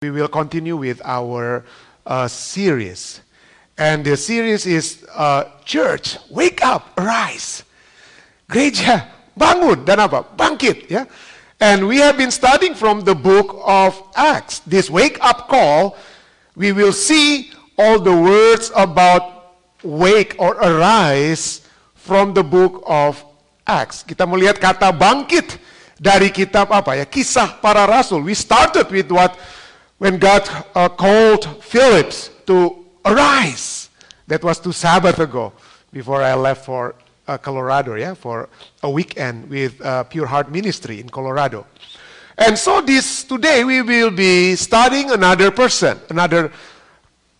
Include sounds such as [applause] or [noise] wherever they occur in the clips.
we will continue with our uh, series. And the series is uh, Church, Wake Up, Arise. Gereja, bangun dan apa? Bangkit, ya. And we have been studying from the book of Acts. This wake up call, we will see all the words about wake or arise from the book of Acts. Kita melihat kata bangkit dari kitab apa ya? Kisah para rasul. We started with what when God uh, called Phillips to arise. That was two Sabbath ago before I left for uh, Colorado, yeah, for a weekend with uh, Pure Heart Ministry in Colorado. And so this today we will be studying another person, another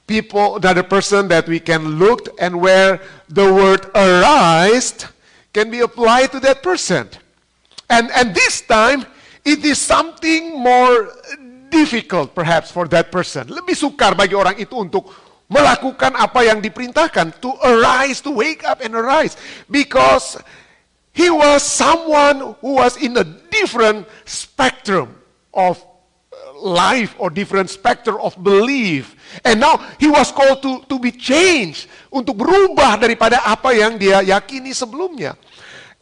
people, another person that we can look and where the word arise can be applied to that person. And, and this time it is something more difficult perhaps for that person. Lebih sukar bagi orang itu untuk melakukan apa yang diperintahkan. To arise, to wake up and arise. Because he was someone who was in a different spectrum of life or different spectrum of belief. And now he was called to, to be changed. Untuk berubah daripada apa yang dia yakini sebelumnya.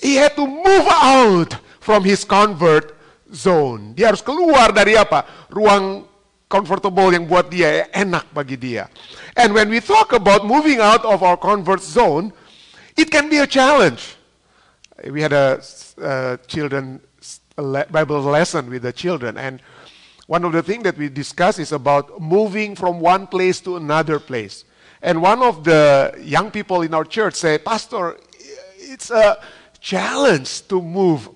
He had to move out from his convert zone. Dia harus keluar dari apa? Ruang comfortable yang buat dia enak bagi dia. And when we talk about moving out of our comfort zone, it can be a challenge. We had a children Bible lesson with the children, and one of the things that we discuss is about moving from one place to another place. And one of the young people in our church say, Pastor, it's a challenge to move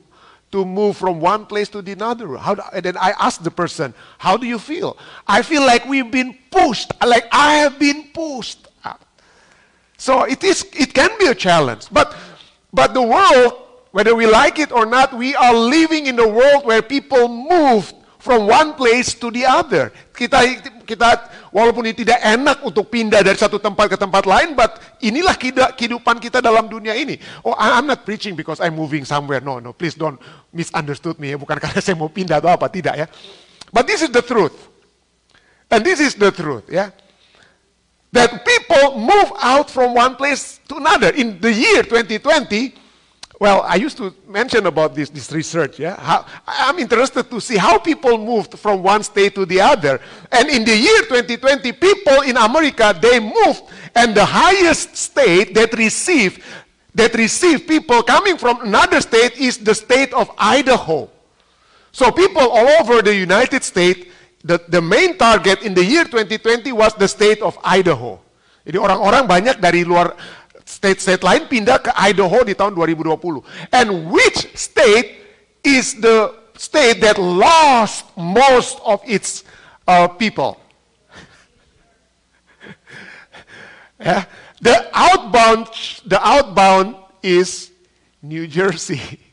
to move from one place to the other. How do, and then I asked the person, How do you feel? I feel like we've been pushed, like I have been pushed. So it, is, it can be a challenge. But, but the world, whether we like it or not, we are living in a world where people move from one place to the other. Kita kita walaupun ini tidak enak untuk pindah dari satu tempat ke tempat lain, but inilah kehidupan kita dalam dunia ini. Oh, I'm not preaching because I'm moving somewhere. No, no, please don't misunderstood me. Bukan [laughs] karena saya mau pindah atau apa, tidak ya. But this is the truth. And this is the truth, ya. That people move out from one place to another. In the year 2020, Well, I used to mention about this, this research. Yeah? How, I'm interested to see how people moved from one state to the other. And in the year 2020, people in America, they moved. And the highest state that received, that received people coming from another state is the state of Idaho. So people all over the United States, the, the main target in the year 2020 was the state of Idaho. Jadi orang-orang banyak dari luar state-state lain pindah ke Idaho di tahun 2020. And which state is the state that lost most of its uh, people? [laughs] yeah. The outbound, the outbound is New Jersey. [laughs]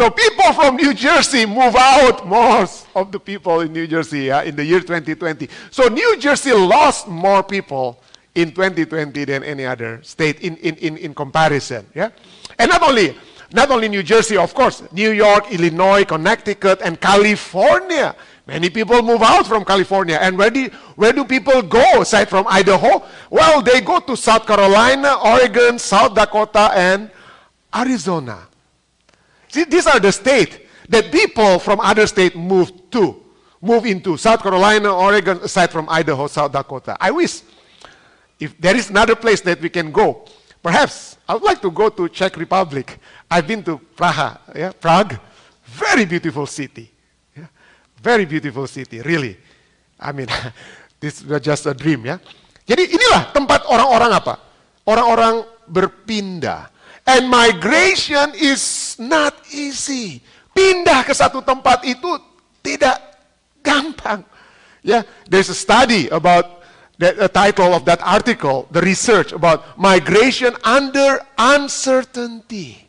So people from New Jersey move out most of the people in New Jersey in the year 2020. So New Jersey lost more people in 2020 than any other state in, in, in, in comparison. Yeah? And not only, not only New Jersey, of course, New York, Illinois, Connecticut, and California. Many people move out from California. And where do, where do people go aside from Idaho? Well, they go to South Carolina, Oregon, South Dakota, and Arizona. See, these are the states that people from other states move to, move into. South Carolina, Oregon, aside from Idaho, South Dakota. I wish if there is another place that we can go, perhaps I would like to go to Czech Republic. I've been to Praha, yeah, Prague, very beautiful city, yeah? very beautiful city, really. I mean, [laughs] this was just a dream, ya. Jadi inilah tempat orang-orang apa? Orang-orang berpindah. And migration is not easy. Pindah ke satu tempat itu tidak gampang. Ya, yeah, there's a study about the, title of that article, the research about migration under uncertainty.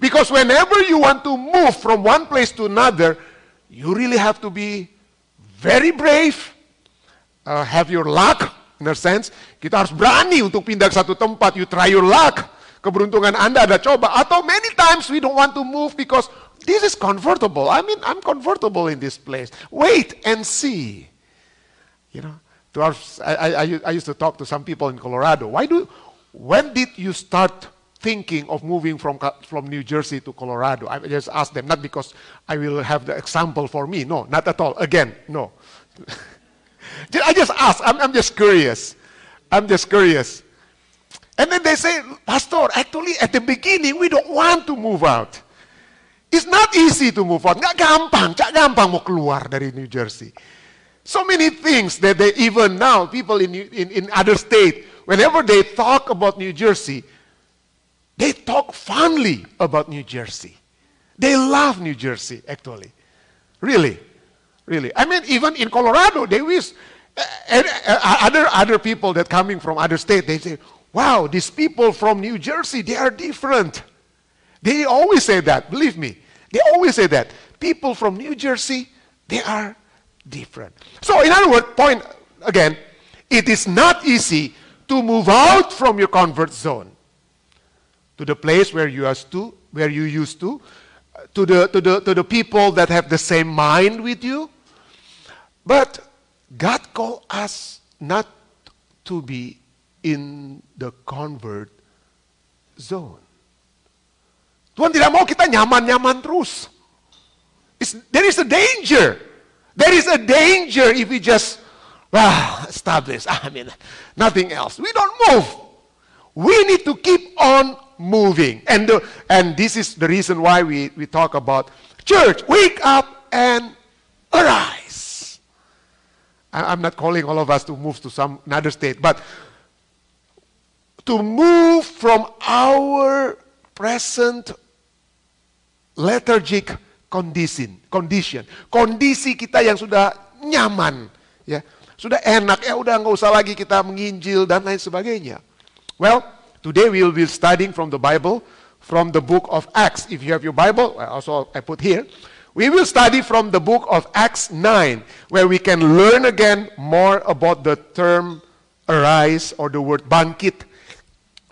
Because whenever you want to move from one place to another, you really have to be very brave, uh, have your luck, in a sense. Kita harus berani untuk pindah ke satu tempat. You try your luck. Keberuntungan Anda ada coba. Atau many times we don't want to move because this is comfortable. I mean, I'm comfortable in this place. Wait and see. You know, to our, I, I, I used to talk to some people in Colorado. Why do, when did you start thinking of moving from, from New Jersey to Colorado? I just asked them, not because I will have the example for me. No, not at all. Again, no. [laughs] I just ask. I'm, I'm just curious. I'm just curious. And then they say, Pastor, actually at the beginning we don't want to move out. It's not easy to move out. Nggak gampang, nggak gampang mau keluar dari New Jersey. So many things that they even now, people in, in, in other state, whenever they talk about New Jersey, they talk fondly about New Jersey. They love New Jersey, actually. Really. Really. I mean, even in Colorado, they wish, uh, uh, other, other people that coming from other state, they say, wow, these people from New Jersey, they are different. They always say that, believe me. They always say that. People from New Jersey, they are different. So, in other words, point again, it is not easy to move out from your comfort zone to the place where you used to, where you used to, to the, to the, to the people that have the same mind with you. But God called us not to be in the convert zone. Tuhan tidak mau kita nyaman-nyaman terus. It's, there is a danger. There is a danger if we just, well, establish. [laughs] I mean, nothing else. We don't move. We need to keep on moving. And, the, and this is the reason why we, we talk about church, wake up and arise. I'm not calling all of us to move to some another state, but to move from our present lethargic condition, condition. Kondisi kita yang sudah nyaman, ya. Sudah enak, ya udah nggak usah lagi kita menginjil dan lain sebagainya. Well, today we will be studying from the Bible, from the book of Acts. If you have your Bible, also I put here. We will study from the book of Acts 9, where we can learn again more about the term arise or the word bangkit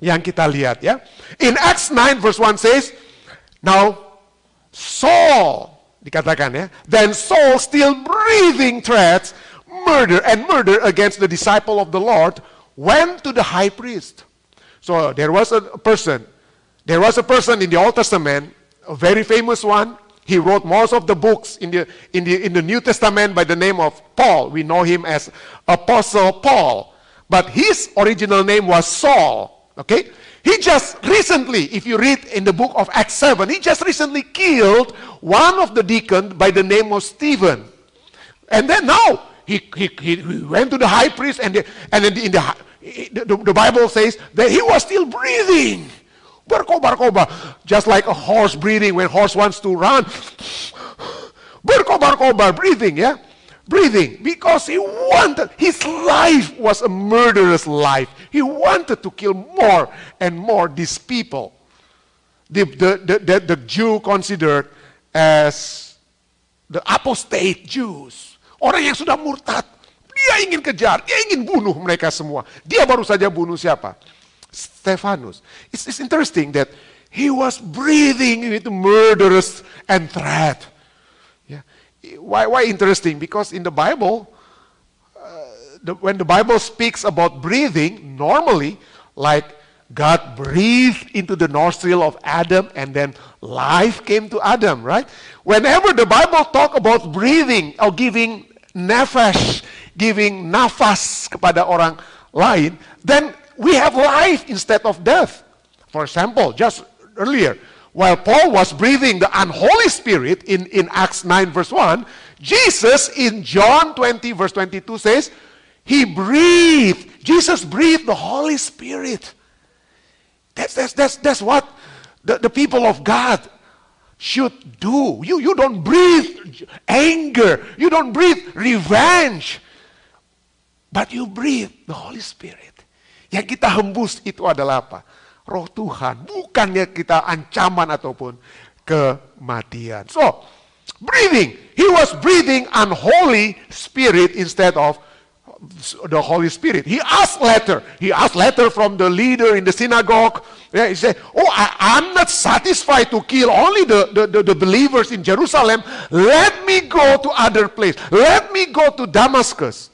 yang kita lihat ya. In Acts 9 verse 1 says, Now Saul, dikatakan ya, then Saul still breathing threats, murder and murder against the disciple of the Lord, went to the high priest. So there was a person, there was a person in the Old Testament, a very famous one. He wrote most of the books in the, in the, in the New Testament by the name of Paul. We know him as Apostle Paul. But his original name was Saul. Okay? He just recently, if you read in the book of Acts 7, he just recently killed one of the deacons by the name of Stephen. And then now he, he, he went to the high priest, and, the, and in, the, the, the, Bible says that he was still breathing. Berkobar, kobar, just like a horse breathing when horse wants to run. Berkobar, kobar, breathing, yeah? Breathing because he wanted, his life was a murderous life. He wanted to kill more and more these people. The, the, the, the, Jew considered as the apostate Jews. Orang yang sudah murtad. Dia ingin kejar, dia ingin bunuh mereka semua. Dia baru saja bunuh siapa? Stephanus. It's, it's interesting that he was breathing with murderous and threat why, why interesting? Because in the Bible, uh, the, when the Bible speaks about breathing, normally, like God breathed into the nostril of Adam and then life came to Adam, right? Whenever the Bible talk about breathing or giving nefesh, giving nafas kepada orang lain, then we have life instead of death. For example, just earlier, while Paul was breathing the unholy spirit in, in Acts 9, verse 1, Jesus in John 20, verse 22 says, He breathed, Jesus breathed the Holy Spirit. That's, that's, that's, that's what the, the people of God should do. You, you don't breathe anger, you don't breathe revenge, but you breathe the Holy Spirit. Yang kita hembus itu adalah apa? Roh Tuhan, bukannya kita ancaman ataupun kematian. So, breathing. He was breathing unholy spirit instead of the Holy Spirit. He asked letter. He asked letter from the leader in the synagogue. Yeah, he said, Oh, I, am not satisfied to kill only the, the, the, the, believers in Jerusalem. Let me go to other place. Let me go to Damascus.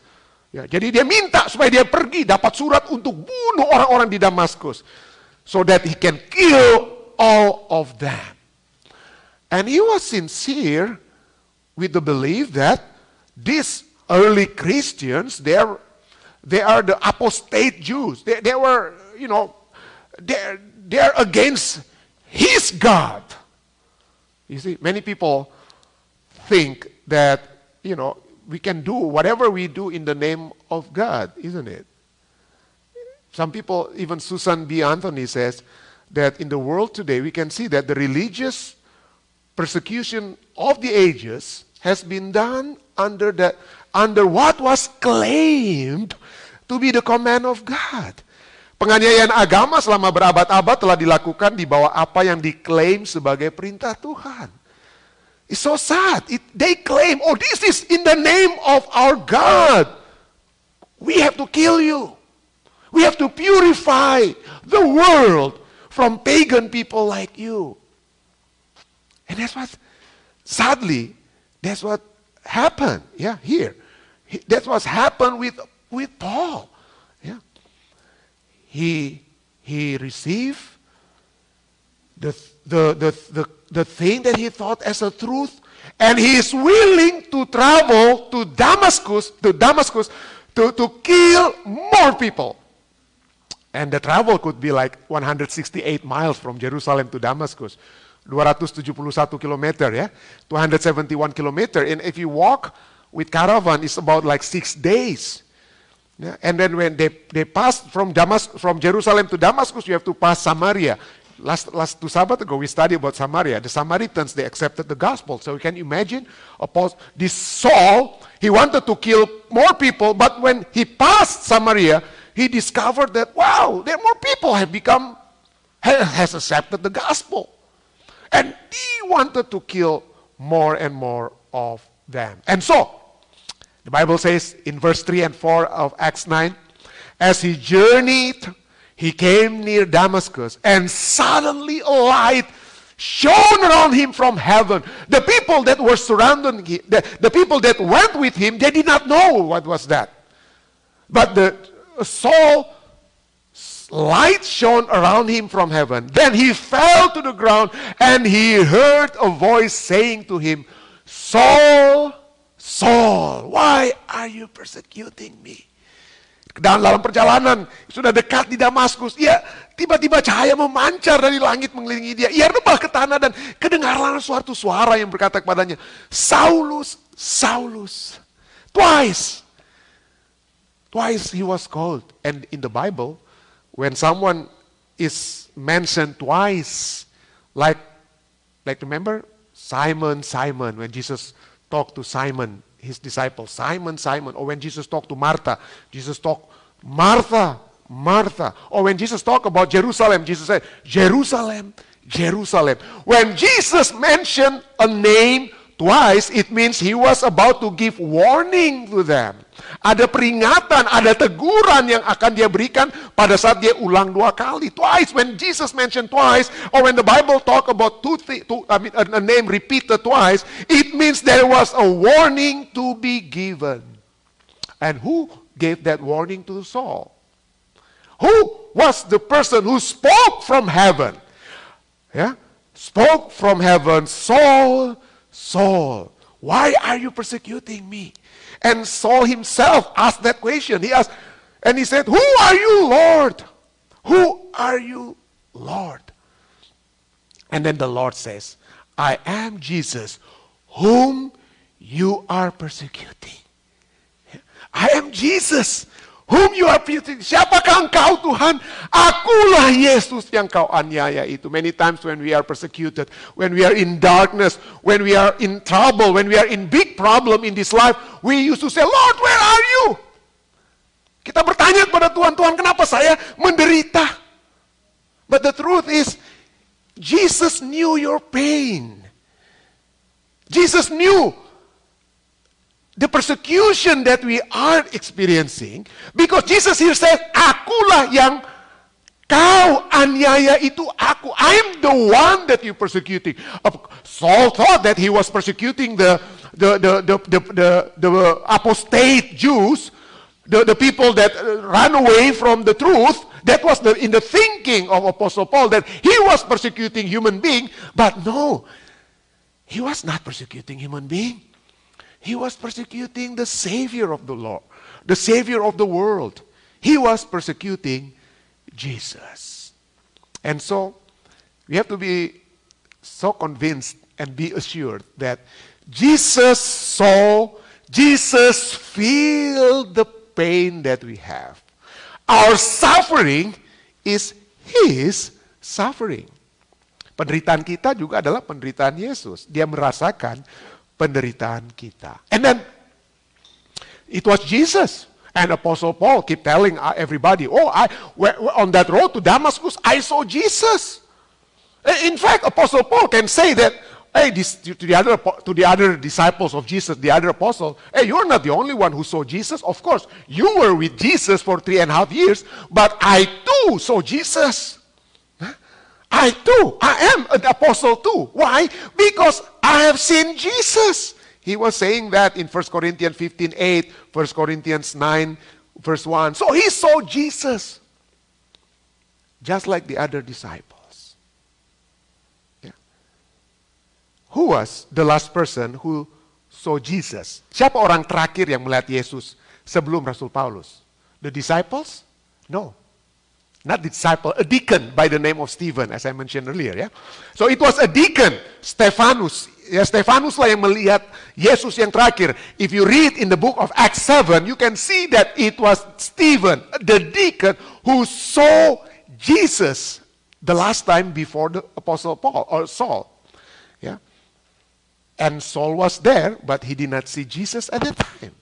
Ya, jadi dia minta supaya dia pergi dapat surat untuk bunuh orang-orang di Damaskus. So that he can kill all of them. And he was sincere with the belief that these early Christians, they are, they are the apostate Jews. They, they were, you know, they're, they're against his God. You see, many people think that, you know, we can do whatever we do in the name of God, isn't it? Some people, even Susan B. Anthony says that in the world today, we can see that the religious persecution of the ages has been done under the under what was claimed to be the command of God. Penganiayaan agama selama berabad-abad telah dilakukan di bawah apa yang diklaim sebagai perintah Tuhan. It's so sad. It, they claim, oh, this is in the name of our God. We have to kill you. We have to purify the world from pagan people like you. And that's what, sadly, that's what happened. Yeah, here. That's what's happened with, with Paul. Yeah. He, he received the, the, the, the, the thing that he thought as a truth, and he is willing to travel to Damascus, to Damascus, to, to kill more people. And the travel could be like 168 miles from Jerusalem to Damascus. 271 kilometer ya, 271 kilometer. And if you walk with caravan it's about like six days. Yeah? And then when they, they pass from, Damas, from Jerusalem to Damascus, you have to pass Samaria. Last, last two Sabbath ago, we studied about Samaria. The Samaritans, they accepted the gospel. So you can imagine Apostle, this Saul, he wanted to kill more people, but when he passed Samaria, he discovered that, wow, there more people have become, has accepted the gospel. And he wanted to kill more and more of them. And so, the Bible says in verse 3 and 4 of Acts 9, as he journeyed, he came near Damascus, and suddenly a light shone around him from heaven. The people that were surrounding him, the, the people that went with him, they did not know what was that. But the Saul light shone around him from heaven. Then he fell to the ground and he heard a voice saying to him, Saul, Saul, why are you persecuting me? Dan dalam perjalanan sudah dekat di Damaskus, ya tiba-tiba cahaya memancar dari langit mengelilingi dia. Ia rebah ke tanah dan kedengarlah suatu suara yang berkata kepadanya, Saulus, Saulus. Twice. Twice he was called. And in the Bible, when someone is mentioned twice, like, like remember Simon, Simon, when Jesus talked to Simon, his disciple, Simon, Simon. Or when Jesus talked to Martha, Jesus talked, Martha, Martha. Or when Jesus talked about Jerusalem, Jesus said, Jerusalem, Jerusalem. When Jesus mentioned a name twice, it means he was about to give warning to them. Ada peringatan, ada teguran yang akan dia berikan pada saat dia ulang dua kali. Twice, when Jesus mentioned twice, or when the Bible talk about two, two I mean, a name repeated twice, it means there was a warning to be given. And who gave that warning to Saul? Who was the person who spoke from heaven? Yeah? Spoke from heaven, Saul, Saul, why are you persecuting me? And Saul himself asked that question. He asked, and he said, Who are you, Lord? Who are you, Lord? And then the Lord says, I am Jesus, whom you are persecuting. I am Jesus, Whom you are persecuting. Siapakah engkau Tuhan? Akulah Yesus yang kau aniaya itu. Many times when we are persecuted, when we are in darkness, when we are in trouble, when we are in big problem in this life, we used to say, Lord, where are you? Kita bertanya kepada Tuhan, Tuhan kenapa saya menderita? But the truth is, Jesus knew your pain. Jesus knew the persecution that we are experiencing because Jesus here said, Akulah yang kau aniaya itu aku. I'm the one that you're persecuting. Saul thought that he was persecuting the the the the the, the, the apostate Jews, the, the people that uh, ran away from the truth. That was the, in the thinking of Apostle Paul that he was persecuting human being, but no, he was not persecuting human being. He was persecuting the Savior of the Lord, the Savior of the world. He was persecuting Jesus. And so we have to be so convinced and be assured that Jesus saw, Jesus feel the pain that we have. Our suffering is His suffering. Penderitaan kita juga adalah penderitaan Yesus. Dia merasakan penderitaan kita. And then it was Jesus and Apostle Paul keep telling uh, everybody, "Oh, I on that road to Damascus, I saw Jesus." In fact, Apostle Paul can say that, "Hey, this, to the other to the other disciples of Jesus, the other apostle, hey, you're not the only one who saw Jesus. Of course, you were with Jesus for three and a half years, but I too saw Jesus." I too, I am an apostle too. Why? Because I have seen Jesus. He was saying that in 1 Corinthians 15 8, 1 Corinthians 9, verse 1. So he saw Jesus. Just like the other disciples. Yeah. Who was the last person who saw Jesus? Siapa orang terakhir yang melihat Yesus sebelum Rasul Paulus? The disciples? No not disciple, a deacon by the name of Stephen, as I mentioned earlier. Yeah? So it was a deacon, Stephanus. Ya, Stephanus lah yang melihat Yesus yang terakhir. If you read in the book of Acts 7, you can see that it was Stephen, the deacon, who saw Jesus the last time before the apostle Paul or Saul. Yeah? And Saul was there, but he did not see Jesus at that time.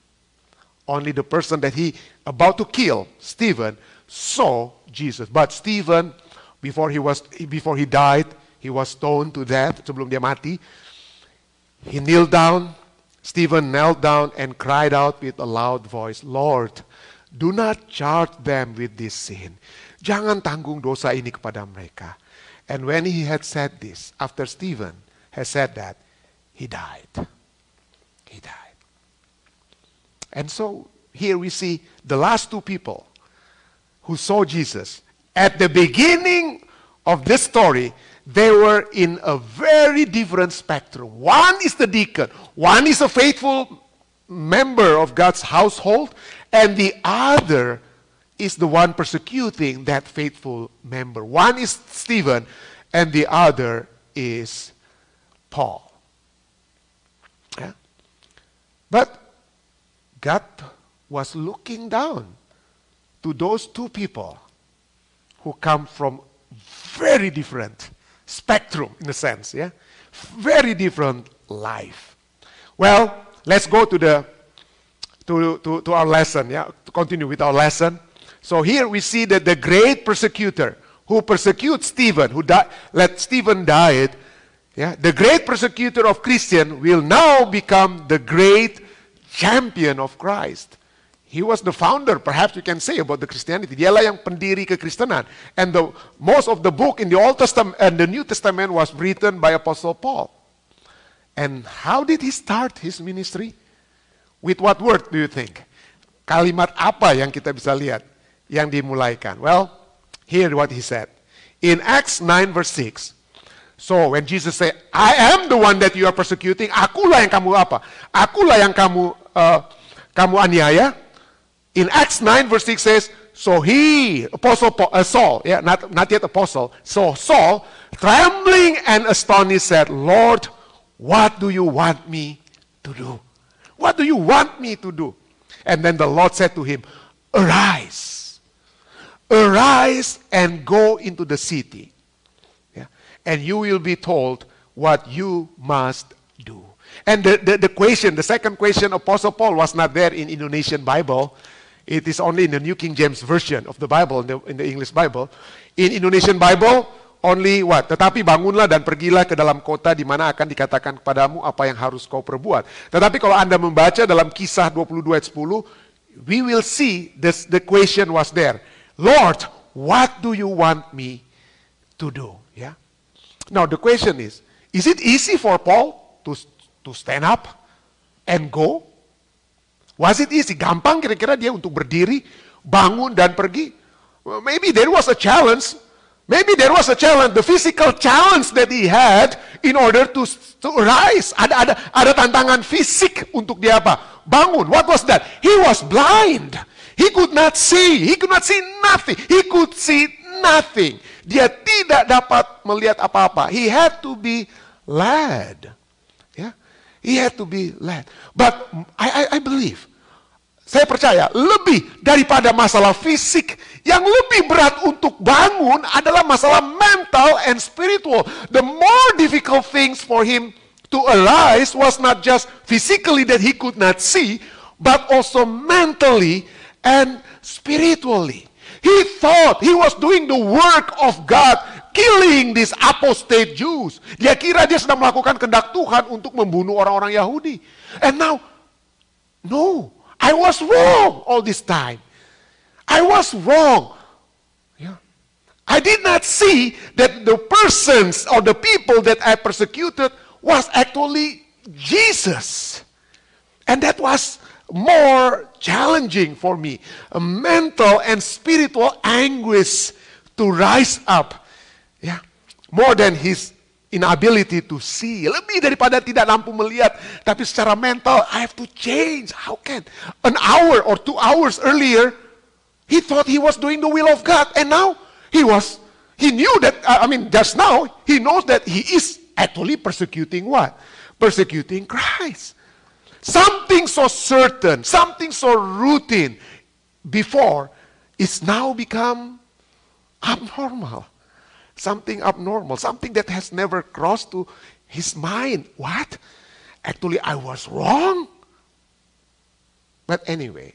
Only the person that he about to kill, Stephen, saw Jesus. But Stephen, before he, was, before he died, he was stoned to death sebelum dia mati. He kneeled down. Stephen knelt down and cried out with a loud voice, Lord, do not charge them with this sin. Jangan tanggung dosa ini kepada mereka. And when he had said this, after Stephen had said that, he died. He died. And so here we see the last two people who saw Jesus, at the beginning of this story, they were in a very different spectrum. One is the deacon, one is a faithful member of God's household, and the other is the one persecuting that faithful member. One is Stephen, and the other is Paul. Yeah? But God was looking down to those two people who come from very different spectrum in a sense, yeah? Very different life. Well, let's go to the to, to, to our lesson, yeah, to continue with our lesson. So here we see that the great persecutor who persecutes Stephen, who di- let Stephen died, yeah, the great persecutor of Christian will now become the great champion of Christ. He was the founder, perhaps you can say, about the Christianity. Dialah yang pendiri kekristenan. And the, most of the book in the Old Testament and the New Testament was written by Apostle Paul. And how did he start his ministry? With what word do you think? Kalimat apa yang kita bisa lihat yang dimulaikan? Well, here what he said. In Acts 9 verse 6, so when Jesus said, I am the one that you are persecuting, akulah yang kamu apa? Akulah yang kamu uh, kamu aniaya, in Acts 9, verse 6 says, So he, Apostle Paul, uh, Saul, yeah, not, not yet apostle, so Saul, trembling and astonished, said, Lord, what do you want me to do? What do you want me to do? And then the Lord said to him, Arise, arise and go into the city, yeah, and you will be told what you must do. And the, the, the question, the second question, Apostle Paul was not there in Indonesian Bible. It is only in the New King James Version of the Bible, in the, in the English Bible. In Indonesian Bible, only what? Tetapi bangunlah dan pergilah ke dalam kota di mana akan dikatakan kepadamu apa yang harus kau perbuat. Tetapi kalau Anda membaca dalam kisah 22 ayat 10, we will see this, the question was there. Lord, what do you want me to do? Yeah. Now the question is, is it easy for Paul to, to stand up and go? Was it easy? Gampang kira-kira dia untuk berdiri, bangun dan pergi? Maybe there was a challenge Maybe there was a challenge, the physical challenge that he had in order to, to rise. Ada, ada, ada tantangan fisik untuk dia apa? Bangun. What was that? He was blind. He could not see. He could not see nothing. He could see nothing. Dia tidak dapat melihat apa-apa. He had to be led. He had to be led. But I, I, I believe saya percaya lebih daripada masalah fisik yang lebih berat untuk bangun adalah masalah mental and spiritual. The more difficult things for him to arise was not just physically that he could not see, but also mentally and spiritually. He thought he was doing the work of God, killing these apostate Jews. Dia kira dia sedang melakukan kehendak Tuhan untuk membunuh orang-orang Yahudi. And now, no. I was wrong all this time. I was wrong. I did not see that the persons or the people that I persecuted was actually Jesus. And that was more challenging for me. A mental and spiritual anguish to rise up. More than his inability to see. Lebih daripada tidak mampu melihat, tapi secara mental, I have to change. How can? An hour or two hours earlier, he thought he was doing the will of God, and now he was, he knew that, I mean, just now, he knows that he is actually persecuting what? Persecuting Christ. Something so certain, something so routine before is now become abnormal something abnormal, something that has never crossed to his mind. What? Actually, I was wrong. But anyway,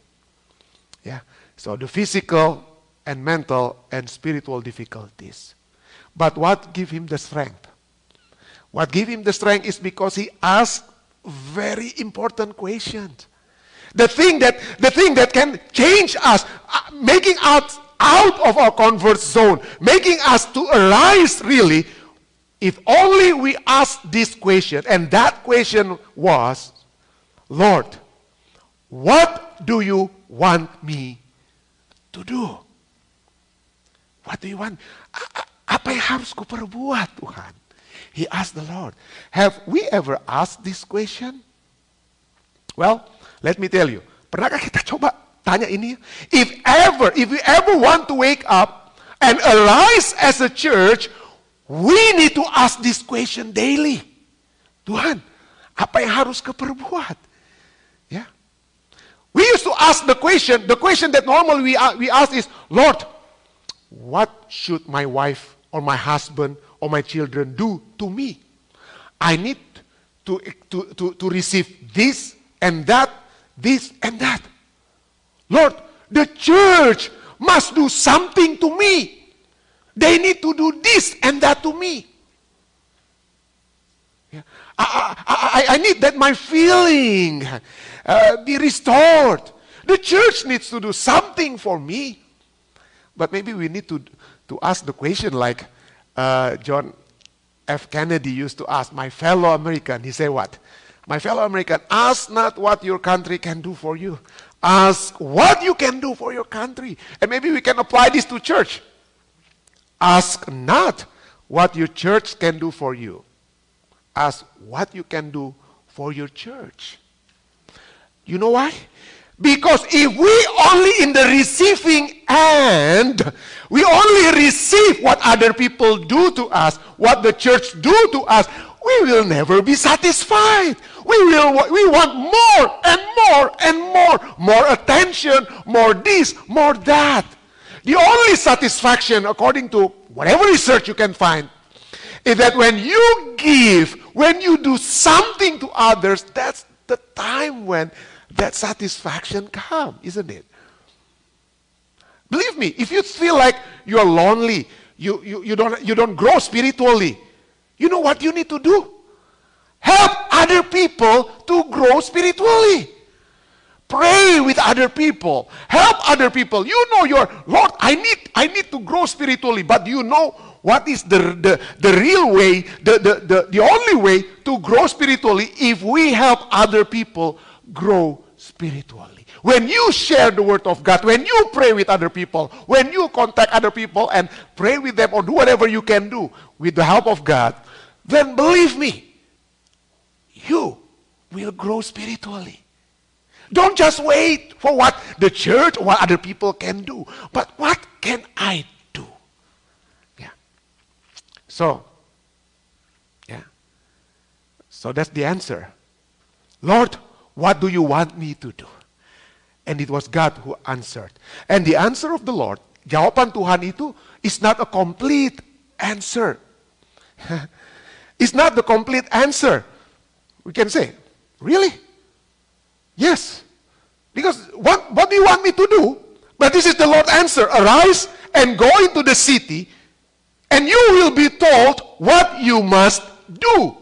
yeah. So the physical and mental and spiritual difficulties. But what gave him the strength? What gave him the strength is because he asked very important questions. The thing that the thing that can change us, uh, making us out of our comfort zone, making us to arise really, if only we ask this question. And that question was, Lord, what do you want me to do? What do you want? Apa yang harus kuperbuat Tuhan? He asked the Lord. Have we ever asked this question? Well, let me tell you. Pernahkah kita coba Tanya ini, if ever, if we ever want to wake up and arise as a church, we need to ask this question daily. Tuhan, apa yang harus keperbuat? Yeah. We used to ask the question, the question that normally we, we ask is, Lord, what should my wife or my husband or my children do to me? I need to, to, to, to receive this and that, this and that. Lord, the church must do something to me. They need to do this and that to me. Yeah. I, I, I, need that my feeling uh, be restored. The church needs to do something for me. But maybe we need to, to ask the question like uh, John F. Kennedy used to ask my fellow American. He said, What? My fellow American, ask not what your country can do for you, Ask what you can do for your country. And maybe we can apply this to church. Ask not what your church can do for you. Ask what you can do for your church. You know why? Because if we only in the receiving end, we only receive what other people do to us, what the church do to us, we will never be satisfied. We will we want more and more and more, more attention, more this, more that. The only satisfaction, according to whatever research you can find, is that when you give, when you do something to others, that's the time when that satisfaction comes, isn't it? Believe me, if you feel like you're lonely, you, you, you, don't, you don't grow spiritually. You know what you need to do? Help other people to grow spiritually. Pray with other people. Help other people. You know your Lord, I need I need to grow spiritually, but you know what is the, the, the real way, the, the, the, the only way to grow spiritually if we help other people grow spiritually. When you share the word of God, when you pray with other people, when you contact other people and pray with them or do whatever you can do with the help of God, then believe me, you will grow spiritually. Don't just wait for what the church or what other people can do, but what can I do? Yeah. So, yeah. So that's the answer. Lord, what do you want me to do? And it was God who answered. And the answer of the Lord, jawaban Tuhan itu is not a complete answer. [laughs] it's not the complete answer. We can say, really? Yes. Because what, what do you want me to do? But this is the Lord's answer. Arise and go into the city, and you will be told what you must do.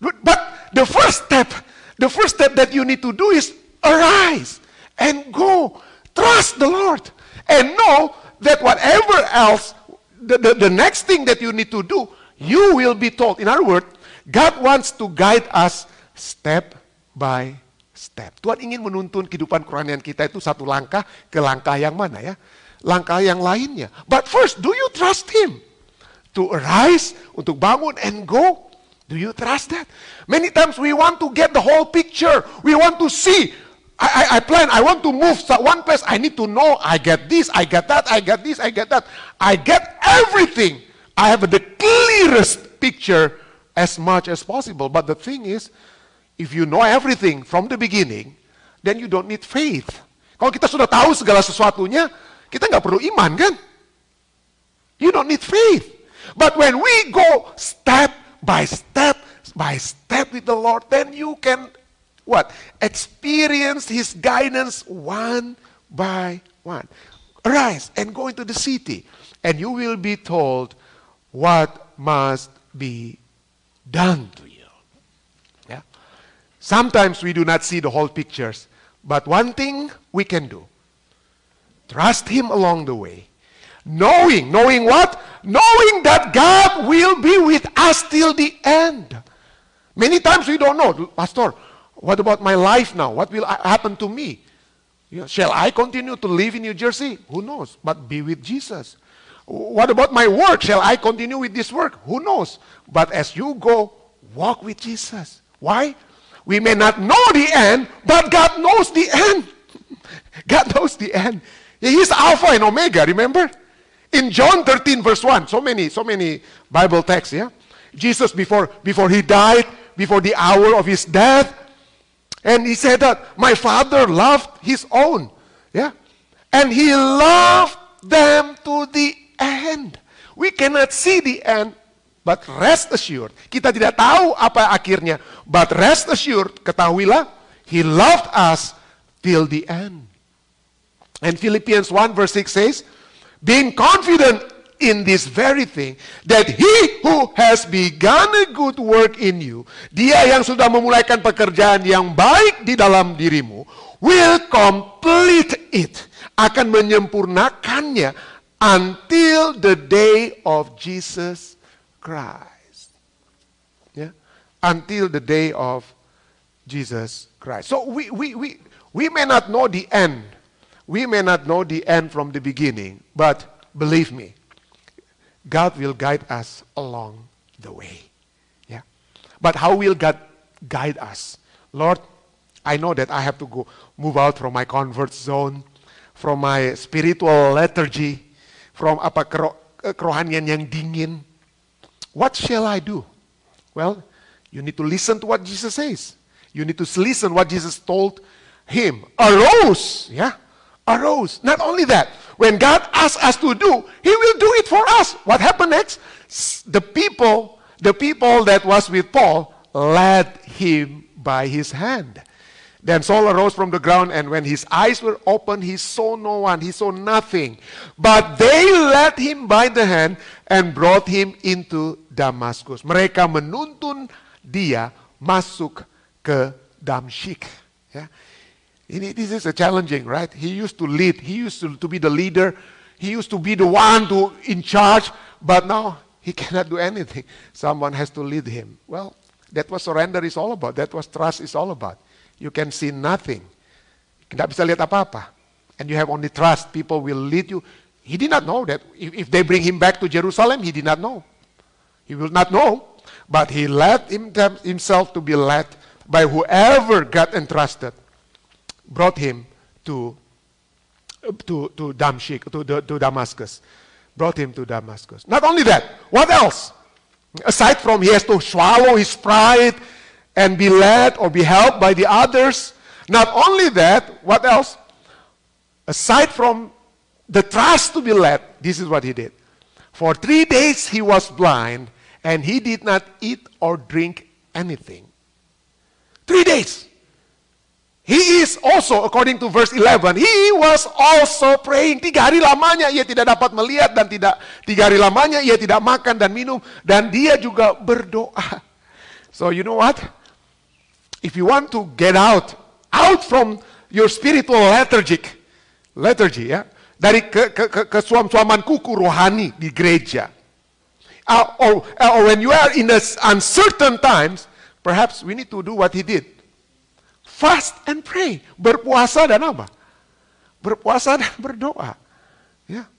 But the first step, the first step that you need to do is arise and go. Trust the Lord. And know that whatever else, the, the, the next thing that you need to do, you will be told. In other words, God wants to guide us step by step. Tuhan ingin menuntun kehidupan kerohanian kita itu satu langkah ke langkah yang mana ya? Langkah yang lainnya. But first, do you trust Him? To arise, untuk bangun and go. Do you trust that? Many times we want to get the whole picture. We want to see. I, I, I plan, I want to move to one place. I need to know I get this, I get that, I get this, I get that. I get everything. I have the clearest picture as much as possible. But the thing is, If you know everything from the beginning, then you don't need faith. Kalau kita sudah tahu segala sesuatunya, kita nggak perlu iman kan? You don't need faith. But when we go step by step by step with the Lord, then you can what? Experience His guidance one by one. Arise and go into the city, and you will be told what must be done. Sometimes we do not see the whole pictures, but one thing we can do trust Him along the way. Knowing, knowing what? Knowing that God will be with us till the end. Many times we don't know, Pastor, what about my life now? What will happen to me? Shall I continue to live in New Jersey? Who knows? But be with Jesus. What about my work? Shall I continue with this work? Who knows? But as you go, walk with Jesus. Why? We may not know the end, but God knows the end. [laughs] God knows the end. He's Alpha and Omega, remember? In John 13, verse 1, so many, so many Bible texts, yeah? Jesus before before he died, before the hour of his death, and he said that my father loved his own. Yeah? And he loved them to the end. We cannot see the end, But rest assured, kita tidak tahu apa akhirnya. But rest assured, ketahuilah, He loved us till the end. And Philippians 1 verse 6 says, being confident in this very thing, that he who has begun a good work in you, dia yang sudah memulaikan pekerjaan yang baik di dalam dirimu, will complete it, akan menyempurnakannya until the day of Jesus Christ. Yeah? Until the day of Jesus Christ. So we, we, we, we may not know the end. We may not know the end from the beginning, but believe me, God will guide us along the way. Yeah. But how will God guide us? Lord, I know that I have to go move out from my comfort zone, from my spiritual lethargy, from apa eh, kerohanian yang dingin, what shall I do? Well, you need to listen to what Jesus says. You need to listen what Jesus told him. Arose, yeah? Arose. Not only that, when God asks us to do, he will do it for us. What happened next? The people, the people that was with Paul led him by his hand. Then Saul arose from the ground, and when his eyes were opened, he saw no one, he saw nothing. But they led him by the hand and brought him into Damascus. Mereka menuntun dia masuk ke Damsyik. Ini, this is a challenging, right? He used to lead, he used to, to be the leader, he used to be the one to in charge, but now he [laughs] cannot do anything. Someone has to lead him. Well, that was surrender is all about. That was trust is all about. You can see nothing. Tidak bisa lihat apa-apa. And you have only trust. People will lead you. He did not know that. If, if they bring him back to Jerusalem, he did not know. He will not know. But he led himself to be led by whoever God entrusted, brought him to, to, to Damsyik, to, to Damascus. Brought him to Damascus. Not only that, what else? Aside from he has to swallow his pride, and be led or be helped by the others. Not only that, what else? Aside from the trust to be led, this is what he did. For three days he was blind and he did not eat or drink anything. Three days. He is also, according to verse 11, he was also praying. Tiga hari lamanya ia tidak dapat melihat dan tidak tiga hari lamanya ia tidak makan dan minum dan dia juga berdoa. So you know what? If you want to get out, out from your spiritual lethargic, lethargy ya, dari ke, ke, ke, kesuam-suaman kuku rohani di gereja. Uh, or, uh, or when you are in this uncertain times, perhaps we need to do what he did. Fast and pray. Berpuasa dan apa? Berpuasa dan [laughs] berdoa. Ya.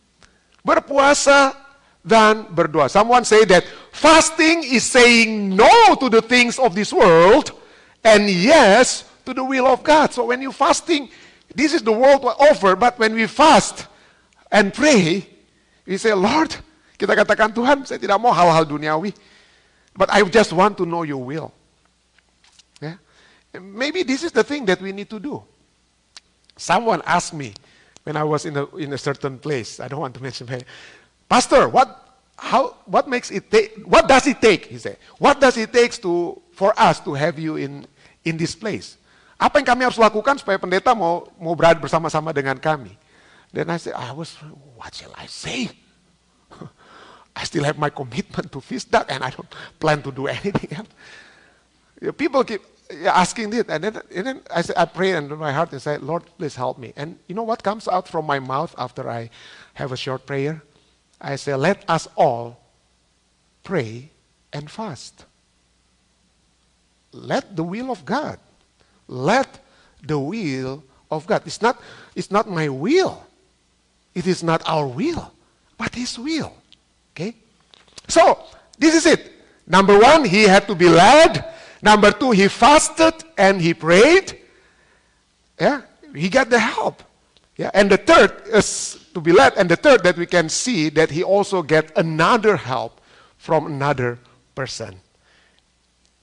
Berpuasa dan berdoa. Someone say that fasting is saying no to the things of this world and yes to the will of God. So when you fasting, this is the world offer, but when we fast and pray, we say, Lord, kita katakan Tuhan, saya tidak mau hal-hal duniawi, but I just want to know your will. Yeah? Maybe this is the thing that we need to do. Someone asked me when I was in a, in a certain place, I don't want to mention, Pastor, what how what makes it take what does it take he said what does it take to for us to have you in in this place. Apa yang kami harus lakukan supaya pendeta mau mau berada bersama-sama dengan kami? Then I said, I was, what shall I say? [laughs] I still have my commitment to Fisdak and I don't plan to do [laughs] anything else. People keep asking this, and then, and then I, said, I pray in my heart and say, Lord, please help me. And you know what comes out from my mouth after I have a short prayer? I say, let us all pray and fast let the will of God. Let the will of God. It's not, it's not my will. It is not our will, but His will. Okay? So, this is it. Number one, he had to be led. Number two, he fasted and he prayed. Yeah, he got the help. Yeah, and the third is to be led. And the third that we can see that he also get another help from another person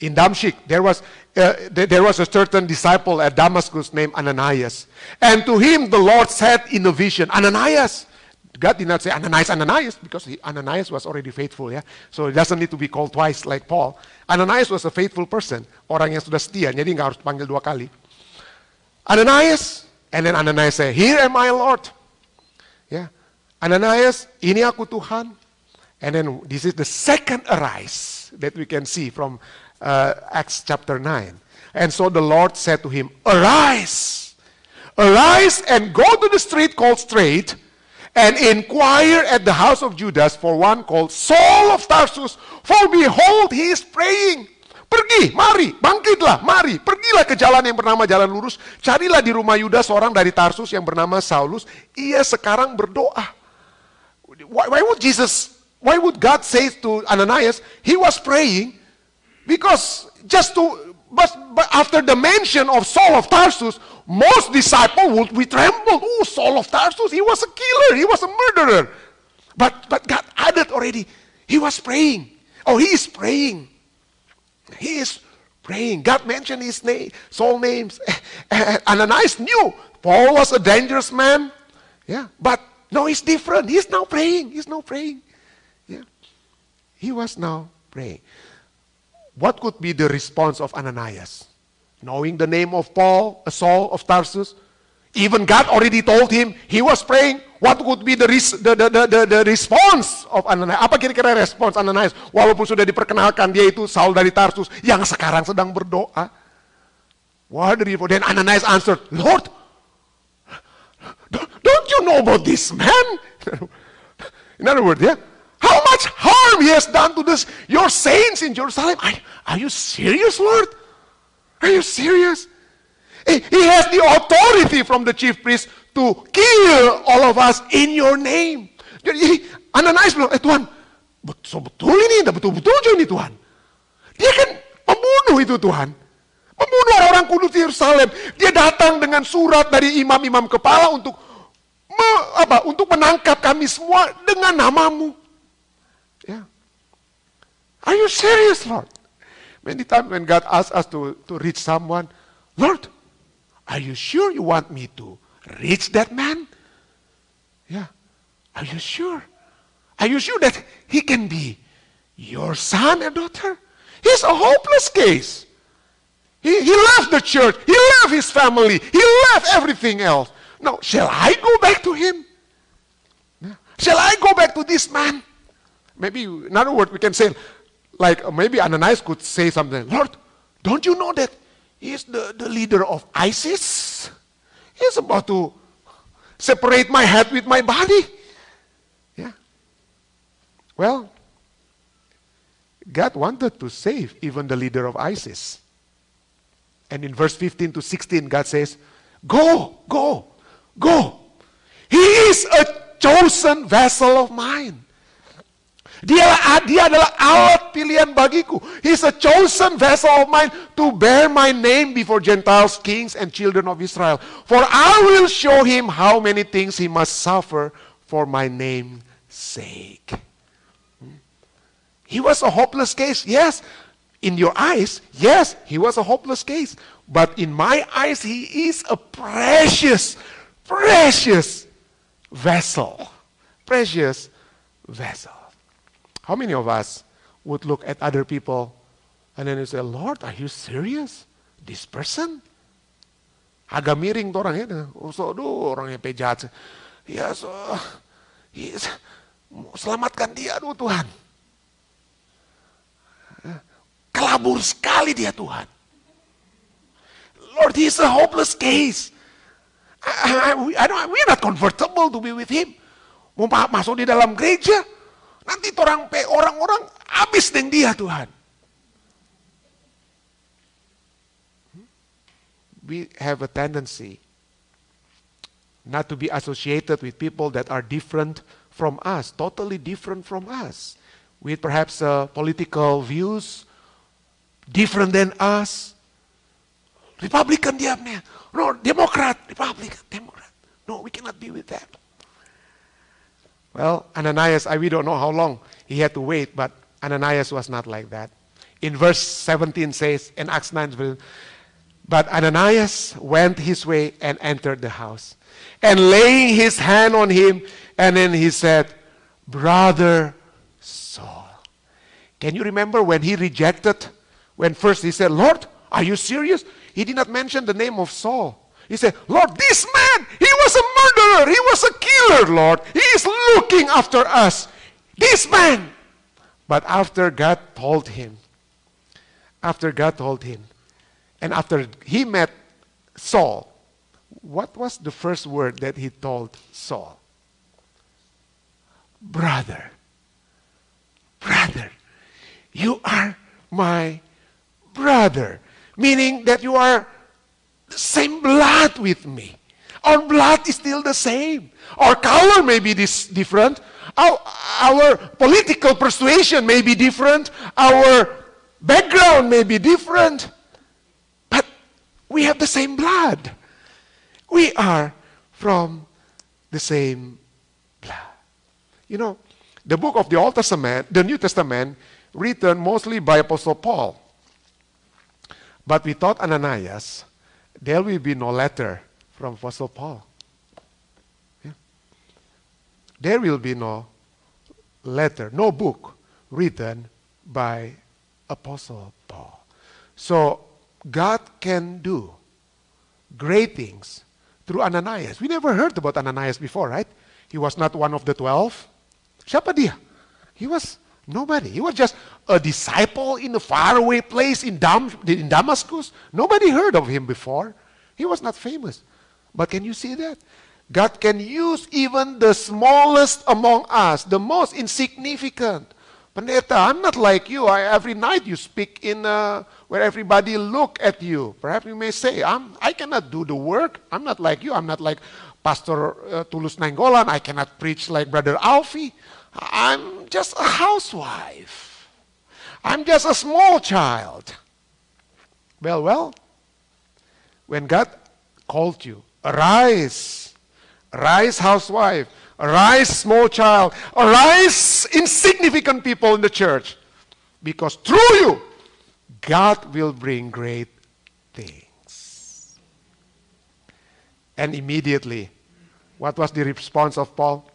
in Damsyik, there was, uh, there was a certain disciple at Damascus named Ananias. And to him the Lord said in a vision, Ananias. God did not say Ananias, Ananias, because he, Ananias was already faithful, yeah. So it doesn't need to be called twice like Paul. Ananias was a faithful person, orang yang sudah setia, jadi nggak harus panggil dua kali. Ananias, and then Ananias say, Here am I, Lord. Yeah. Ananias, ini aku Tuhan. And then this is the second arise that we can see from uh, Acts chapter 9. And so the Lord said to him, Arise, arise and go to the street called Straight and inquire at the house of Judas for one called Saul of Tarsus, for behold, he is praying. Pergi, mari, bangkitlah, mari, pergilah ke jalan yang bernama jalan lurus, carilah di rumah Yudas seorang dari Tarsus yang bernama Saulus, ia sekarang berdoa. Why, why would Jesus, why would God say to Ananias, he was praying, because just to, but, but after the mention of Saul of Tarsus, most disciples would be trembled. Oh, Saul of Tarsus, he was a killer, he was a murderer. But, but God added already, he was praying. Oh, he is praying. He is praying. God mentioned his name, Saul names. [laughs] Ananias knew Paul was a dangerous man. Yeah, but no, he's different. He's now praying. He's now praying. Yeah, he was now praying. What could be the response of Ananias? knowing the name of Paul, uh, Saul of Tarsus. Even God already told him, he was praying, what would be the, res the, the, the, the response of Ananias? Apa kira-kira respons Ananias? Walaupun sudah diperkenalkan dia itu Saul dari Tarsus yang sekarang sedang berdoa. What did he, then Ananias answered, Lord, don't you know about this man? [laughs] In other words, yeah, how much harm he has done to this, your saints in Jerusalem. Are, are you serious, Lord? Are you serious? He has the authority from the chief priest to kill all of us in your name. Ananias bilang, eh Tuhan, betul-betul ini, betul-betul ini Tuhan. Dia kan pembunuh itu Tuhan. Pembunuh orang-orang kudus di Yerusalem. Dia datang dengan surat dari imam-imam kepala untuk me, apa, untuk menangkap kami semua dengan namamu. Are you serious, Lord? Many times when God asks us to, to reach someone, Lord, Are you sure you want me to reach that man? Yeah. Are you sure? Are you sure that he can be your son and daughter? He's a hopeless case. He, he left the church. He left his family. He left everything else. Now, shall I go back to him? Yeah. Shall I go back to this man? Maybe, in other words, we can say, like uh, maybe Ananias could say something, Lord, don't you know that He's the, the leader of ISIS. He's about to separate my head with my body. Yeah. Well, God wanted to save even the leader of ISIS. And in verse 15 to 16, God says, Go, go, go. He is a chosen vessel of mine. Dia, dia adalah alat pilihan bagiku. He's a chosen vessel of mine to bear my name before Gentiles, kings, and children of Israel. For I will show him how many things he must suffer for my name's sake. Hmm? He was a hopeless case, yes. In your eyes, yes, he was a hopeless case. But in my eyes, he is a precious, precious vessel. Precious vessel. How many of us would look at other people and then you say, Lord, are you serious? This person? Agak miring tuh orangnya. Oh, so, aduh, orangnya pejat. Ya, so, yes, selamatkan dia, aduh Tuhan. Kelabur sekali dia Tuhan. Lord, he is a hopeless case. I, I, I don't, we're not comfortable to be with him. Mau masuk di dalam gereja, Nanti orang orang-orang habis dengan dia Tuhan. We have a tendency not to be associated with people that are different from us, totally different from us, with perhaps uh, political views different than us. Republican dia no, Democrat, Republican, Democrat. No, we cannot be with them. Well, Ananias, I, we don't know how long he had to wait, but Ananias was not like that. In verse 17 says, in Acts 9, but Ananias went his way and entered the house. And laying his hand on him, and then he said, Brother Saul. Can you remember when he rejected? When first he said, Lord, are you serious? He did not mention the name of Saul. He said, Lord, this man, he was a murderer. He was a killer, Lord. He is looking after us. This man. But after God told him, after God told him, and after he met Saul, what was the first word that he told Saul? Brother, brother, you are my brother. Meaning that you are the same blood with me. Our blood is still the same. Our color may be this different. Our, our political persuasion may be different. Our background may be different. But we have the same blood. We are from the same blood. You know, the book of the Old Testament, the New Testament, written mostly by Apostle Paul. But we taught Ananias there will be no letter from Apostle Paul. Yeah. There will be no letter, no book written by Apostle Paul. So God can do great things through Ananias. We never heard about Ananias before, right? He was not one of the twelve. Siapa dia? He was nobody. He was just a disciple in a faraway place in, Dam- in Damascus. Nobody heard of him before. He was not famous. But can you see that? God can use even the smallest among us, the most insignificant. Pendeta, I'm not like you. I, every night you speak in uh, where everybody look at you. Perhaps you may say, I'm, I cannot do the work. I'm not like you. I'm not like Pastor uh, Tulus Nainggolan. I cannot preach like Brother Alfie. I'm just a housewife. I'm just a small child. Well, well, when God called you, arise Arise, housewife. Arise, small child. Arise, insignificant people in the church. Because through you, God will bring great things. And immediately, what was the response of Paul?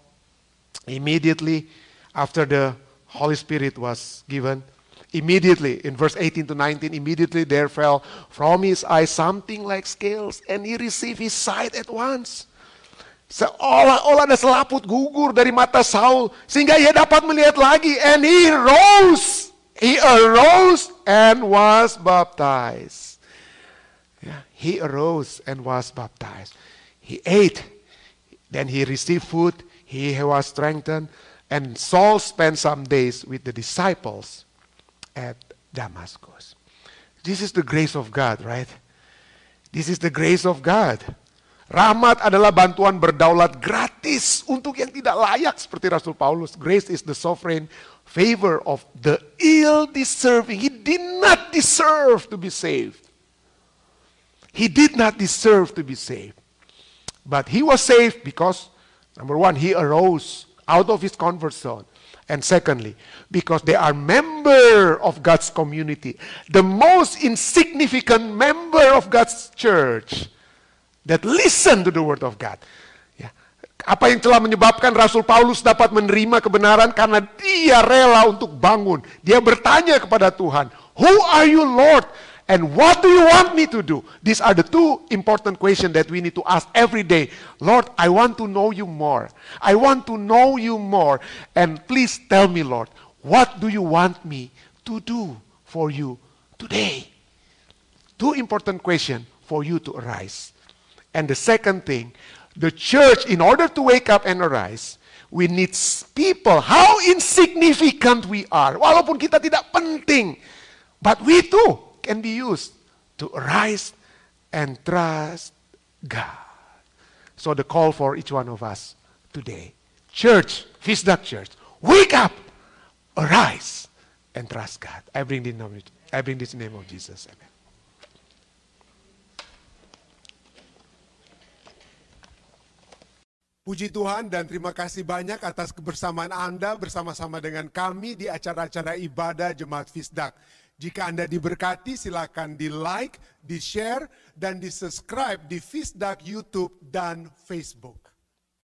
Immediately after the Holy Spirit was given, immediately in verse 18 to 19, immediately there fell from his eyes something like scales, and he received his sight at once. Seolah-olah ada selaput gugur dari mata Saul sehingga ia dapat melihat lagi and he rose. He arose and was baptized. Yeah, he arose and was baptized. He ate then he received food he was strengthened and Saul spent some days with the disciples at Damascus this is the grace of God right this is the grace of God Rahmat adalah bantuan berdaulat gratis untuk yang tidak layak seperti Rasul Paulus. Grace is the sovereign favor of the ill-deserving. He did not deserve to be saved. He did not deserve to be saved. But he was saved because, number one, he arose out of his comfort zone. And secondly, because they are member of God's community, the most insignificant member of God's church that listen to the word of God. Ya. Apa yang telah menyebabkan Rasul Paulus dapat menerima kebenaran karena dia rela untuk bangun. Dia bertanya kepada Tuhan, "Who are you, Lord?" And what do you want me to do? These are the two important questions that we need to ask every day. Lord, I want to know you more. I want to know you more. And please tell me, Lord, what do you want me to do for you today? Two important questions for you to arise. And the second thing, the church, in order to wake up and arise, we need people. How insignificant we are. Walaupun kita tidak penting. But we too can be used to arise and trust God. So the call for each one of us today. Church, Visdak Church, wake up, arise, and trust God. I bring this, I bring this name of Jesus. Amen. Puji Tuhan dan terima kasih banyak atas kebersamaan Anda bersama-sama dengan kami di acara-acara ibadah Jemaat Fisdak. Jika Anda diberkati silakan di like, di share, dan di subscribe di Fisdak YouTube dan Facebook.